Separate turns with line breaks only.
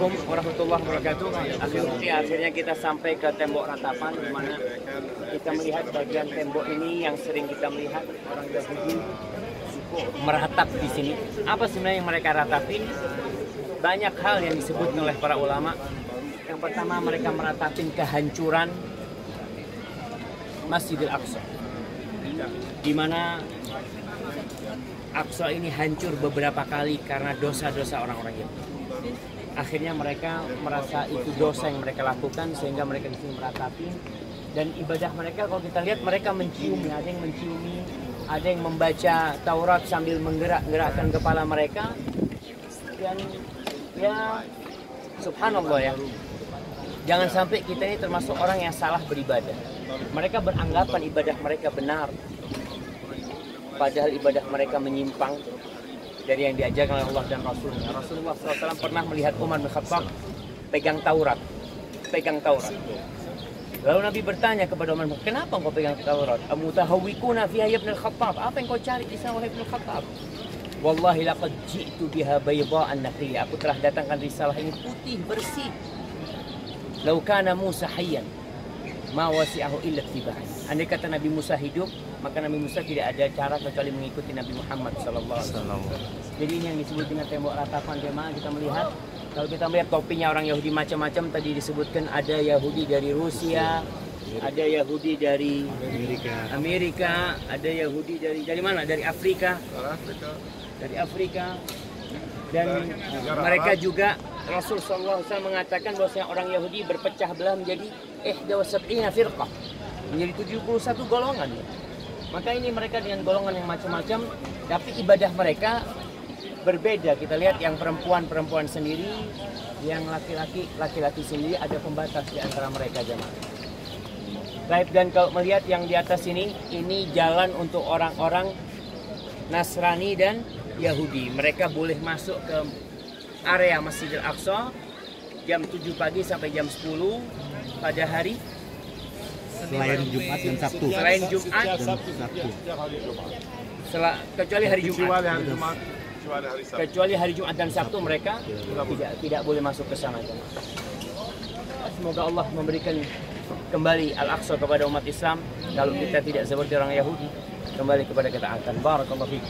warahmatullahi wabarakatuh. Akhirnya, akhirnya kita sampai ke tembok ratapan di mana kita melihat bagian tembok ini yang sering kita melihat orang Yahudi meratap di sini. Apa sebenarnya yang mereka ratapin? Banyak hal yang disebut oleh para ulama. Yang pertama mereka meratapin kehancuran Masjidil Aqsa. Di mana Aqsa ini hancur beberapa kali karena dosa-dosa orang-orang Yahudi. Akhirnya mereka merasa itu dosa yang mereka lakukan sehingga mereka di sini meratapi. Dan ibadah mereka kalau kita lihat mereka menciumi, ada yang menciumi, ada yang membaca Taurat sambil menggerak-gerakkan kepala mereka. Dan ya subhanallah ya. Jangan sampai kita ini termasuk orang yang salah beribadah. Mereka beranggapan ibadah mereka benar. Padahal ibadah mereka menyimpang dari yang diajarkan oleh Allah dan Rasulnya. Rasulullah SAW pernah melihat Umar bin Khattab pegang Taurat, pegang Taurat. Lalu Nabi bertanya kepada Umar, kenapa engkau pegang Taurat? Amutahawikuna fiha ibn al-Khattab. Apa yang kau cari di sana ibn al-Khattab? Wallahi laqad ji'tu biha baydha'an naqiyya. Aku telah datangkan risalah ini putih, bersih. Lau kana Musa hayyan, ma wasi'ahu illa tibah. Andai kata Nabi Musa hidup, maka Nabi Musa tidak ada cara kecuali mengikuti Nabi Muhammad sallallahu alaihi wasallam. Jadi ini yang disebut dengan tembok ratapan jemaah kita melihat kalau kita melihat topinya orang Yahudi macam-macam tadi disebutkan ada Yahudi dari Rusia, ada Yahudi dari
Amerika.
Amerika, ada Yahudi dari dari mana? Dari Afrika,
Afrika.
dari Afrika. Dan mereka juga Rasul wasallam mengatakan bahwasanya orang Yahudi berpecah belah menjadi wa sab'ina firqah. Menjadi 71 golongan. Maka ini mereka dengan golongan yang macam-macam, tapi ibadah mereka berbeda. Kita lihat yang perempuan-perempuan sendiri, yang laki-laki laki-laki sendiri ada pembatas di antara mereka jemaah. Baik dan kalau melihat yang di atas ini, ini jalan untuk orang-orang Nasrani dan Yahudi. Mereka boleh masuk ke area Masjidil Aqsa jam 7 pagi sampai jam 10 pada hari
Selain Jumat dan Sabtu.
Selain Jumat
dan Sabtu.
Jumat.
Sela- kecuali hari Jumat.
Jumat. Kecuali hari Sabtu.
Kecuali hari Jumat dan Sabtu mereka tidak tidak boleh masuk ke sana. Semoga Allah memberikan kembali Al-Aqsa kepada umat Islam kalau kita tidak seperti orang Yahudi kembali kepada ketaatan. Barakallahu fiik.